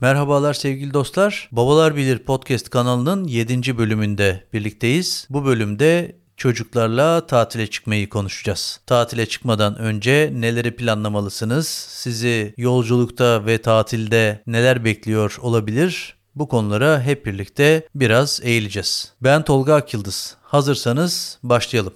Merhabalar sevgili dostlar. Babalar Bilir podcast kanalının 7. bölümünde birlikteyiz. Bu bölümde çocuklarla tatile çıkmayı konuşacağız. Tatile çıkmadan önce neleri planlamalısınız? Sizi yolculukta ve tatilde neler bekliyor olabilir? Bu konulara hep birlikte biraz eğileceğiz. Ben Tolga Akyıldız. Hazırsanız başlayalım.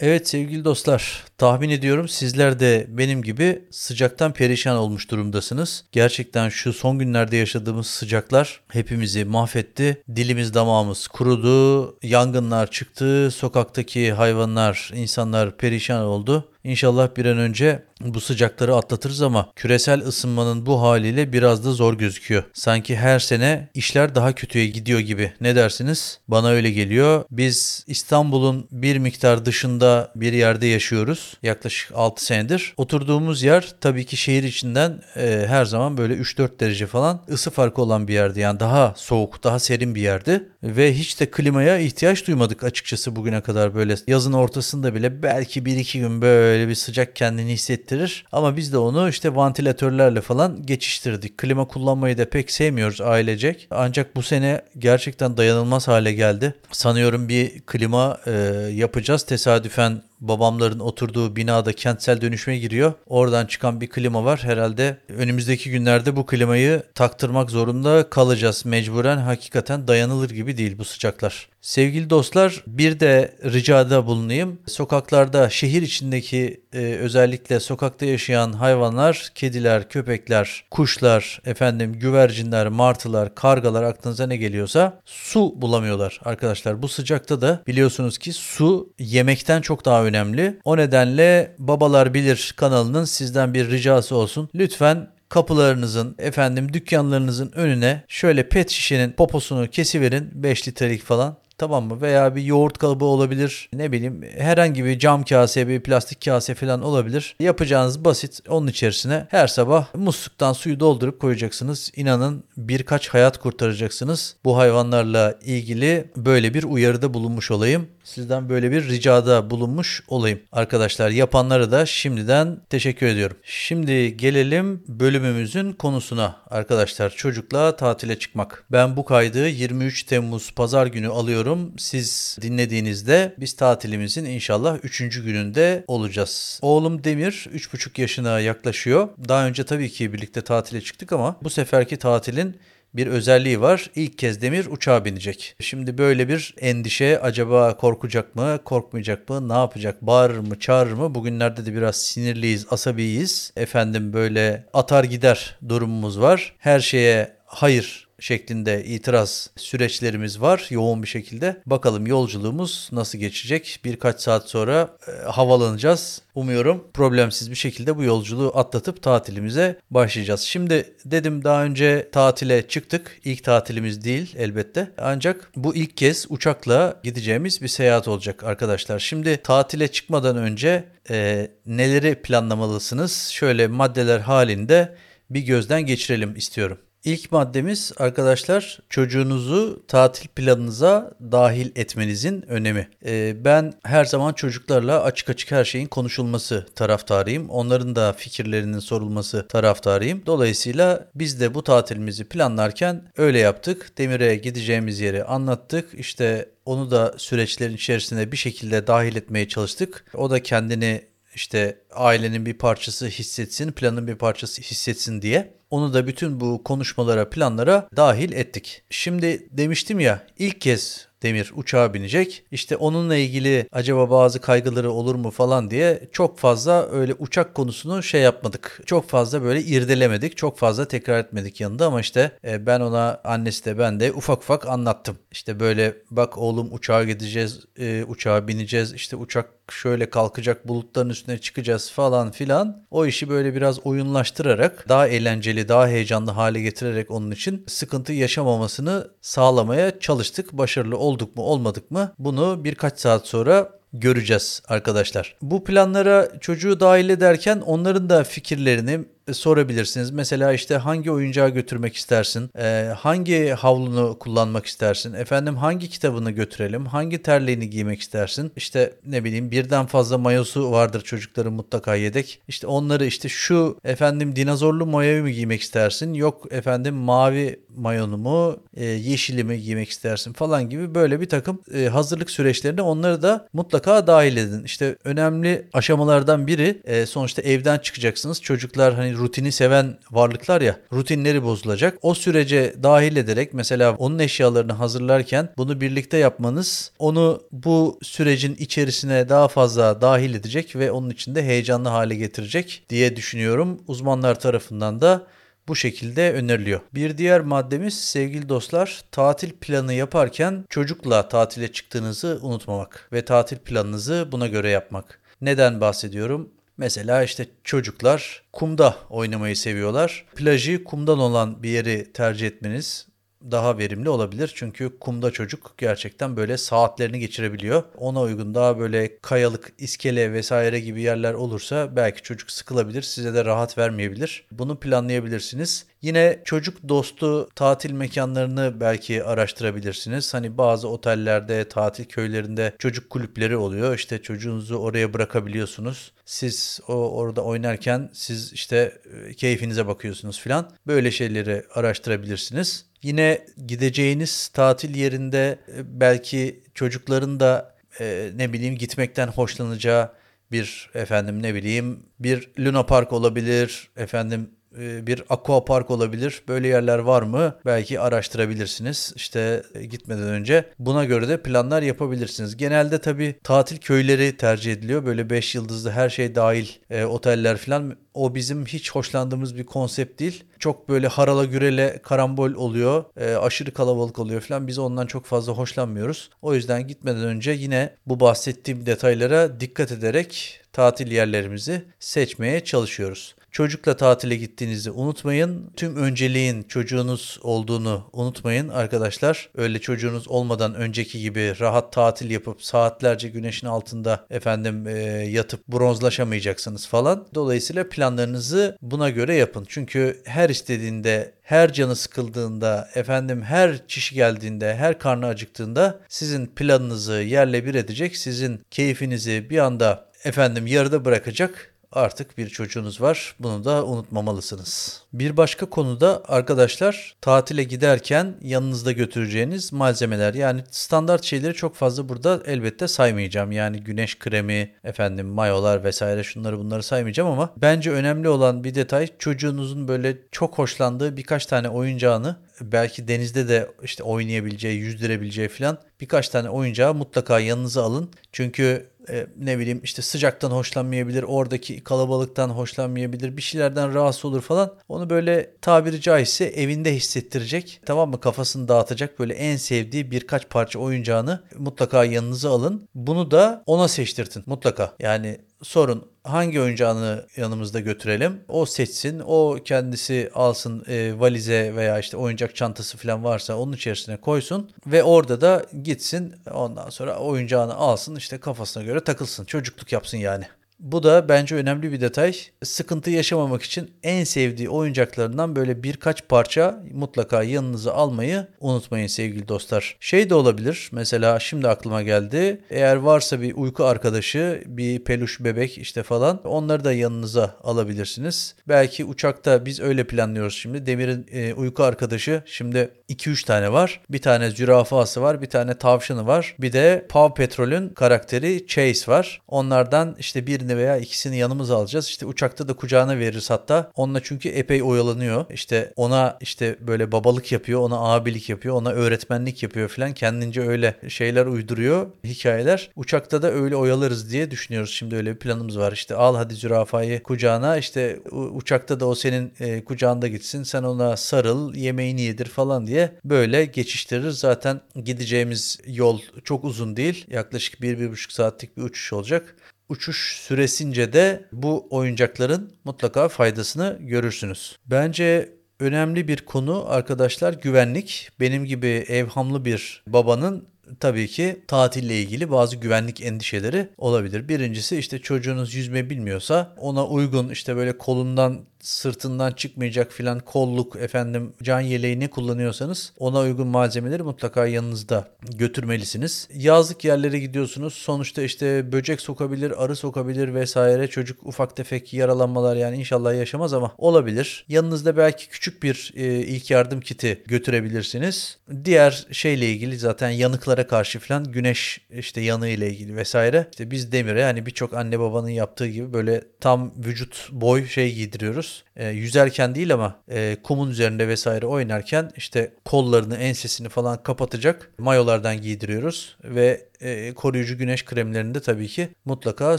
Evet sevgili dostlar, tahmin ediyorum sizler de benim gibi sıcaktan perişan olmuş durumdasınız. Gerçekten şu son günlerde yaşadığımız sıcaklar hepimizi mahvetti. Dilimiz damağımız kurudu, yangınlar çıktı, sokaktaki hayvanlar, insanlar perişan oldu. İnşallah bir an önce bu sıcakları atlatırız ama küresel ısınmanın bu haliyle biraz da zor gözüküyor. Sanki her sene işler daha kötüye gidiyor gibi. Ne dersiniz? Bana öyle geliyor. Biz İstanbul'un bir miktar dışında bir yerde yaşıyoruz. Yaklaşık 6 senedir. Oturduğumuz yer tabii ki şehir içinden e, her zaman böyle 3-4 derece falan ısı farkı olan bir yerdi. Yani daha soğuk, daha serin bir yerdi. Ve hiç de klimaya ihtiyaç duymadık açıkçası bugüne kadar böyle. Yazın ortasında bile belki 1-2 gün böyle bir sıcak kendini hissettirir. Ama biz de onu işte vantilatörlerle falan geçiştirdik. Klima kullanmayı da pek sevmiyoruz ailecek. Ancak bu sene gerçekten dayanılmaz hale geldi. Sanıyorum bir klima e, yapacağız. Tesadüfen babamların oturduğu binada kentsel dönüşme giriyor. Oradan çıkan bir klima var. Herhalde önümüzdeki günlerde bu klimayı taktırmak zorunda kalacağız mecburen. Hakikaten dayanılır gibi değil bu sıcaklar. Sevgili dostlar bir de ricada bulunayım. Sokaklarda şehir içindeki e, özellikle sokakta yaşayan hayvanlar, kediler, köpekler, kuşlar, efendim güvercinler, martılar, kargalar aklınıza ne geliyorsa su bulamıyorlar arkadaşlar. Bu sıcakta da biliyorsunuz ki su yemekten çok daha önemli. O nedenle Babalar Bilir kanalının sizden bir ricası olsun. Lütfen kapılarınızın, efendim dükkanlarınızın önüne şöyle pet şişenin poposunu kesiverin 5 litrelik falan. Tamam mı? Veya bir yoğurt kalıbı olabilir. Ne bileyim herhangi bir cam kase, bir plastik kase falan olabilir. Yapacağınız basit. Onun içerisine her sabah musluktan suyu doldurup koyacaksınız. İnanın birkaç hayat kurtaracaksınız. Bu hayvanlarla ilgili böyle bir uyarıda bulunmuş olayım. Sizden böyle bir ricada bulunmuş olayım. Arkadaşlar yapanlara da şimdiden teşekkür ediyorum. Şimdi gelelim bölümümüzün konusuna. Arkadaşlar çocukla tatile çıkmak. Ben bu kaydı 23 Temmuz pazar günü alıyorum. Siz dinlediğinizde biz tatilimizin inşallah 3. gününde olacağız. Oğlum Demir 3,5 yaşına yaklaşıyor. Daha önce tabii ki birlikte tatile çıktık ama bu seferki tatilin bir özelliği var. İlk kez Demir uçağa binecek. Şimdi böyle bir endişe acaba korkacak mı, korkmayacak mı, ne yapacak, bağırır mı, çağırır mı? Bugünlerde de biraz sinirliyiz, asabiyiz. Efendim böyle atar gider durumumuz var. Her şeye hayır şeklinde itiraz süreçlerimiz var yoğun bir şekilde. Bakalım yolculuğumuz nasıl geçecek? Birkaç saat sonra e, havalanacağız. Umuyorum problemsiz bir şekilde bu yolculuğu atlatıp tatilimize başlayacağız. Şimdi dedim daha önce tatile çıktık. İlk tatilimiz değil elbette. Ancak bu ilk kez uçakla gideceğimiz bir seyahat olacak arkadaşlar. Şimdi tatile çıkmadan önce e, neleri planlamalısınız? Şöyle maddeler halinde bir gözden geçirelim istiyorum. İlk maddemiz arkadaşlar çocuğunuzu tatil planınıza dahil etmenizin önemi. Ee, ben her zaman çocuklarla açık açık her şeyin konuşulması taraftarıyım. Onların da fikirlerinin sorulması taraftarıyım. Dolayısıyla biz de bu tatilimizi planlarken öyle yaptık. Demir'e gideceğimiz yeri anlattık. İşte onu da süreçlerin içerisine bir şekilde dahil etmeye çalıştık. O da kendini işte ailenin bir parçası hissetsin, planın bir parçası hissetsin diye. Onu da bütün bu konuşmalara, planlara dahil ettik. Şimdi demiştim ya ilk kez Demir uçağa binecek. İşte onunla ilgili acaba bazı kaygıları olur mu falan diye çok fazla öyle uçak konusunu şey yapmadık. Çok fazla böyle irdelemedik. Çok fazla tekrar etmedik yanında ama işte e, ben ona annesi de ben de ufak ufak anlattım. İşte böyle bak oğlum uçağa gideceğiz, e, uçağa bineceğiz. İşte uçak şöyle kalkacak bulutların üstüne çıkacağız falan filan. O işi böyle biraz oyunlaştırarak daha eğlenceli, daha heyecanlı hale getirerek onun için sıkıntı yaşamamasını sağlamaya çalıştık. Başarılı olduk mu olmadık mı bunu birkaç saat sonra göreceğiz arkadaşlar. Bu planlara çocuğu dahil ederken onların da fikirlerini sorabilirsiniz. Mesela işte hangi oyuncağı götürmek istersin? E, hangi havlunu kullanmak istersin? Efendim hangi kitabını götürelim? Hangi terliğini giymek istersin? İşte ne bileyim birden fazla mayosu vardır çocukların mutlaka yedek. İşte onları işte şu efendim dinozorlu mayoyu mu giymek istersin? Yok efendim mavi mayonu mu, e, yeşili mi giymek istersin falan gibi böyle bir takım e, hazırlık süreçlerine onları da mutlaka dahil edin. İşte önemli aşamalardan biri e, sonuçta evden çıkacaksınız. Çocuklar hani rutini seven varlıklar ya rutinleri bozulacak. O sürece dahil ederek mesela onun eşyalarını hazırlarken bunu birlikte yapmanız onu bu sürecin içerisine daha fazla dahil edecek ve onun içinde heyecanlı hale getirecek diye düşünüyorum. Uzmanlar tarafından da bu şekilde öneriliyor. Bir diğer maddemiz sevgili dostlar tatil planı yaparken çocukla tatile çıktığınızı unutmamak ve tatil planınızı buna göre yapmak. Neden bahsediyorum? Mesela işte çocuklar kumda oynamayı seviyorlar. Plajı kumdan olan bir yeri tercih etmeniz daha verimli olabilir. Çünkü kumda çocuk gerçekten böyle saatlerini geçirebiliyor. Ona uygun daha böyle kayalık, iskele vesaire gibi yerler olursa belki çocuk sıkılabilir, size de rahat vermeyebilir. Bunu planlayabilirsiniz. Yine çocuk dostu tatil mekanlarını belki araştırabilirsiniz. Hani bazı otellerde, tatil köylerinde çocuk kulüpleri oluyor. İşte çocuğunuzu oraya bırakabiliyorsunuz. Siz o orada oynarken siz işte e, keyfinize bakıyorsunuz filan. Böyle şeyleri araştırabilirsiniz. Yine gideceğiniz tatil yerinde e, belki çocukların da e, ne bileyim gitmekten hoşlanacağı bir efendim ne bileyim bir Luna Park olabilir efendim bir aqua park olabilir. Böyle yerler var mı? Belki araştırabilirsiniz. İşte e, gitmeden önce buna göre de planlar yapabilirsiniz. Genelde tabii tatil köyleri tercih ediliyor. Böyle 5 yıldızlı her şey dahil e, oteller falan. O bizim hiç hoşlandığımız bir konsept değil. Çok böyle harala gürele karambol oluyor. E, aşırı kalabalık oluyor falan. Biz ondan çok fazla hoşlanmıyoruz. O yüzden gitmeden önce yine bu bahsettiğim detaylara dikkat ederek tatil yerlerimizi seçmeye çalışıyoruz. Çocukla tatile gittiğinizi unutmayın. Tüm önceliğin çocuğunuz olduğunu unutmayın arkadaşlar. Öyle çocuğunuz olmadan önceki gibi rahat tatil yapıp saatlerce güneşin altında efendim e, yatıp bronzlaşamayacaksınız falan. Dolayısıyla planlarınızı buna göre yapın. Çünkü her istediğinde her canı sıkıldığında, efendim her çişi geldiğinde, her karnı acıktığında sizin planınızı yerle bir edecek, sizin keyfinizi bir anda efendim yarıda bırakacak artık bir çocuğunuz var. Bunu da unutmamalısınız. Bir başka konuda arkadaşlar tatile giderken yanınızda götüreceğiniz malzemeler yani standart şeyleri çok fazla burada elbette saymayacağım. Yani güneş kremi, efendim mayolar vesaire şunları bunları saymayacağım ama bence önemli olan bir detay çocuğunuzun böyle çok hoşlandığı birkaç tane oyuncağını belki denizde de işte oynayabileceği, yüzdürebileceği falan birkaç tane oyuncağı mutlaka yanınıza alın. Çünkü e, ne bileyim işte sıcaktan hoşlanmayabilir, oradaki kalabalıktan hoşlanmayabilir, bir şeylerden rahatsız olur falan. Onu böyle tabiri caizse evinde hissettirecek. Tamam mı? Kafasını dağıtacak böyle en sevdiği birkaç parça oyuncağını mutlaka yanınıza alın. Bunu da ona seçtirtin mutlaka. Yani sorun hangi oyuncağını yanımızda götürelim. O seçsin. O kendisi alsın e, valize veya işte oyuncak çantası falan varsa onun içerisine koysun. Ve orada da gitsin ondan sonra oyuncağını alsın işte kafasına göre takılsın. Çocukluk yapsın yani. Bu da bence önemli bir detay. Sıkıntı yaşamamak için en sevdiği oyuncaklarından böyle birkaç parça mutlaka yanınıza almayı unutmayın sevgili dostlar. Şey de olabilir mesela şimdi aklıma geldi. Eğer varsa bir uyku arkadaşı, bir peluş bebek işte falan onları da yanınıza alabilirsiniz. Belki uçakta biz öyle planlıyoruz şimdi. Demir'in e, uyku arkadaşı şimdi 2-3 tane var. Bir tane zürafası var, bir tane tavşanı var. Bir de Paw Patrol'ün karakteri Chase var. Onlardan işte bir birini veya ikisini yanımıza alacağız. İşte uçakta da kucağına veririz hatta. Onunla çünkü epey oyalanıyor. İşte ona işte böyle babalık yapıyor, ona abilik yapıyor, ona öğretmenlik yapıyor falan. Kendince öyle şeyler uyduruyor, hikayeler. Uçakta da öyle oyalarız diye düşünüyoruz. Şimdi öyle bir planımız var. İşte al hadi zürafayı kucağına. İşte uçakta da o senin e, kucağında gitsin. Sen ona sarıl, yemeğini yedir falan diye böyle geçiştirir. Zaten gideceğimiz yol çok uzun değil. Yaklaşık 1-1,5 saatlik bir uçuş olacak uçuş süresince de bu oyuncakların mutlaka faydasını görürsünüz. Bence önemli bir konu arkadaşlar güvenlik. Benim gibi evhamlı bir babanın tabii ki tatille ilgili bazı güvenlik endişeleri olabilir. Birincisi işte çocuğunuz yüzme bilmiyorsa ona uygun işte böyle kolundan sırtından çıkmayacak filan kolluk efendim can yeleği ne kullanıyorsanız ona uygun malzemeleri mutlaka yanınızda götürmelisiniz. Yazlık yerlere gidiyorsunuz. Sonuçta işte böcek sokabilir, arı sokabilir vesaire. Çocuk ufak tefek yaralanmalar yani inşallah yaşamaz ama olabilir. Yanınızda belki küçük bir e, ilk yardım kiti götürebilirsiniz. Diğer şeyle ilgili zaten yanıklara karşı filan güneş işte yanığı ile ilgili vesaire. İşte biz demire yani birçok anne babanın yaptığı gibi böyle tam vücut boy şey giydiriyoruz. E, yüzerken değil ama e, kumun üzerinde vesaire oynarken işte kollarını, ensesini falan kapatacak mayolardan giydiriyoruz ve e, koruyucu güneş kremlerini de tabii ki mutlaka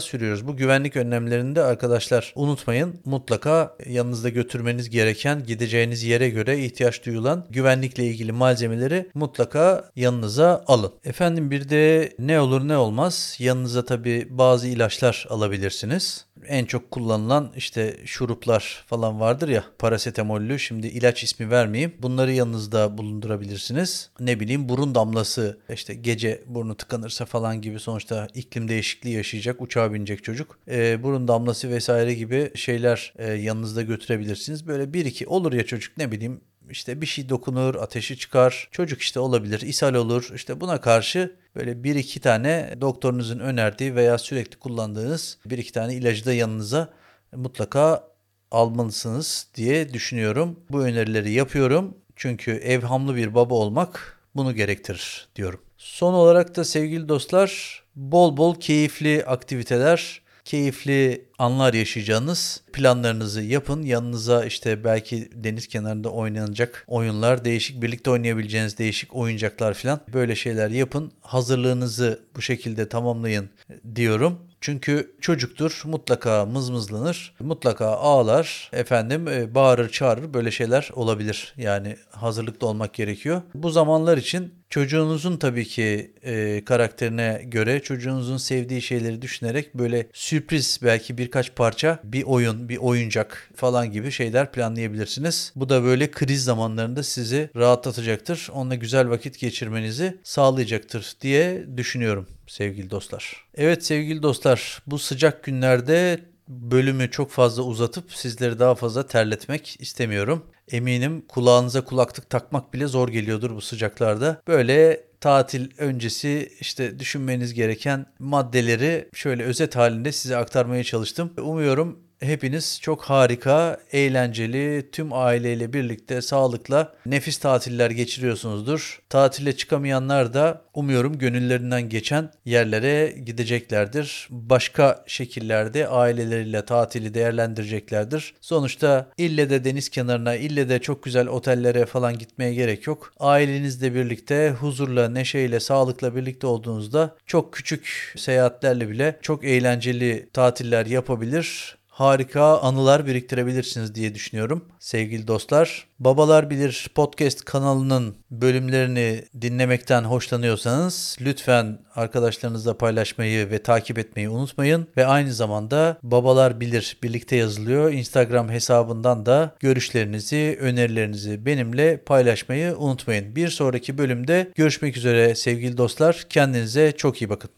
sürüyoruz. Bu güvenlik önlemlerini de arkadaşlar unutmayın. Mutlaka yanınızda götürmeniz gereken gideceğiniz yere göre ihtiyaç duyulan güvenlikle ilgili malzemeleri mutlaka yanınıza alın. Efendim bir de ne olur ne olmaz yanınıza tabii bazı ilaçlar alabilirsiniz en çok kullanılan işte şuruplar falan vardır ya parasetamollü şimdi ilaç ismi vermeyeyim. Bunları yanınızda bulundurabilirsiniz. Ne bileyim burun damlası işte gece burnu tıkanırsa falan gibi sonuçta iklim değişikliği yaşayacak uçağa binecek çocuk. E, burun damlası vesaire gibi şeyler e, yanınızda götürebilirsiniz. Böyle bir iki olur ya çocuk ne bileyim işte bir şey dokunur, ateşi çıkar. Çocuk işte olabilir, ishal olur. İşte buna karşı böyle bir iki tane doktorunuzun önerdiği veya sürekli kullandığınız bir iki tane ilacı da yanınıza mutlaka almalısınız diye düşünüyorum. Bu önerileri yapıyorum. Çünkü evhamlı bir baba olmak bunu gerektirir diyorum. Son olarak da sevgili dostlar bol bol keyifli aktiviteler keyifli anlar yaşayacağınız planlarınızı yapın. Yanınıza işte belki deniz kenarında oynanacak oyunlar, değişik birlikte oynayabileceğiniz değişik oyuncaklar falan böyle şeyler yapın. Hazırlığınızı bu şekilde tamamlayın diyorum. Çünkü çocuktur mutlaka mızmızlanır, mutlaka ağlar, efendim e, bağırır çağırır böyle şeyler olabilir. Yani hazırlıklı olmak gerekiyor. Bu zamanlar için çocuğunuzun tabii ki e, karakterine göre çocuğunuzun sevdiği şeyleri düşünerek böyle sürpriz belki birkaç parça bir oyun, bir oyuncak falan gibi şeyler planlayabilirsiniz. Bu da böyle kriz zamanlarında sizi rahatlatacaktır. Onunla güzel vakit geçirmenizi sağlayacaktır diye düşünüyorum sevgili dostlar. Evet sevgili dostlar bu sıcak günlerde bölümü çok fazla uzatıp sizleri daha fazla terletmek istemiyorum. Eminim kulağınıza kulaklık takmak bile zor geliyordur bu sıcaklarda. Böyle tatil öncesi işte düşünmeniz gereken maddeleri şöyle özet halinde size aktarmaya çalıştım. Umuyorum hepiniz çok harika, eğlenceli, tüm aileyle birlikte sağlıkla nefis tatiller geçiriyorsunuzdur. Tatile çıkamayanlar da umuyorum gönüllerinden geçen yerlere gideceklerdir. Başka şekillerde aileleriyle tatili değerlendireceklerdir. Sonuçta ille de deniz kenarına, ille de çok güzel otellere falan gitmeye gerek yok. Ailenizle birlikte huzurla, neşeyle, sağlıkla birlikte olduğunuzda çok küçük seyahatlerle bile çok eğlenceli tatiller yapabilir harika anılar biriktirebilirsiniz diye düşünüyorum sevgili dostlar. Babalar Bilir podcast kanalının bölümlerini dinlemekten hoşlanıyorsanız lütfen arkadaşlarınızla paylaşmayı ve takip etmeyi unutmayın. Ve aynı zamanda Babalar Bilir birlikte yazılıyor. Instagram hesabından da görüşlerinizi, önerilerinizi benimle paylaşmayı unutmayın. Bir sonraki bölümde görüşmek üzere sevgili dostlar. Kendinize çok iyi bakın.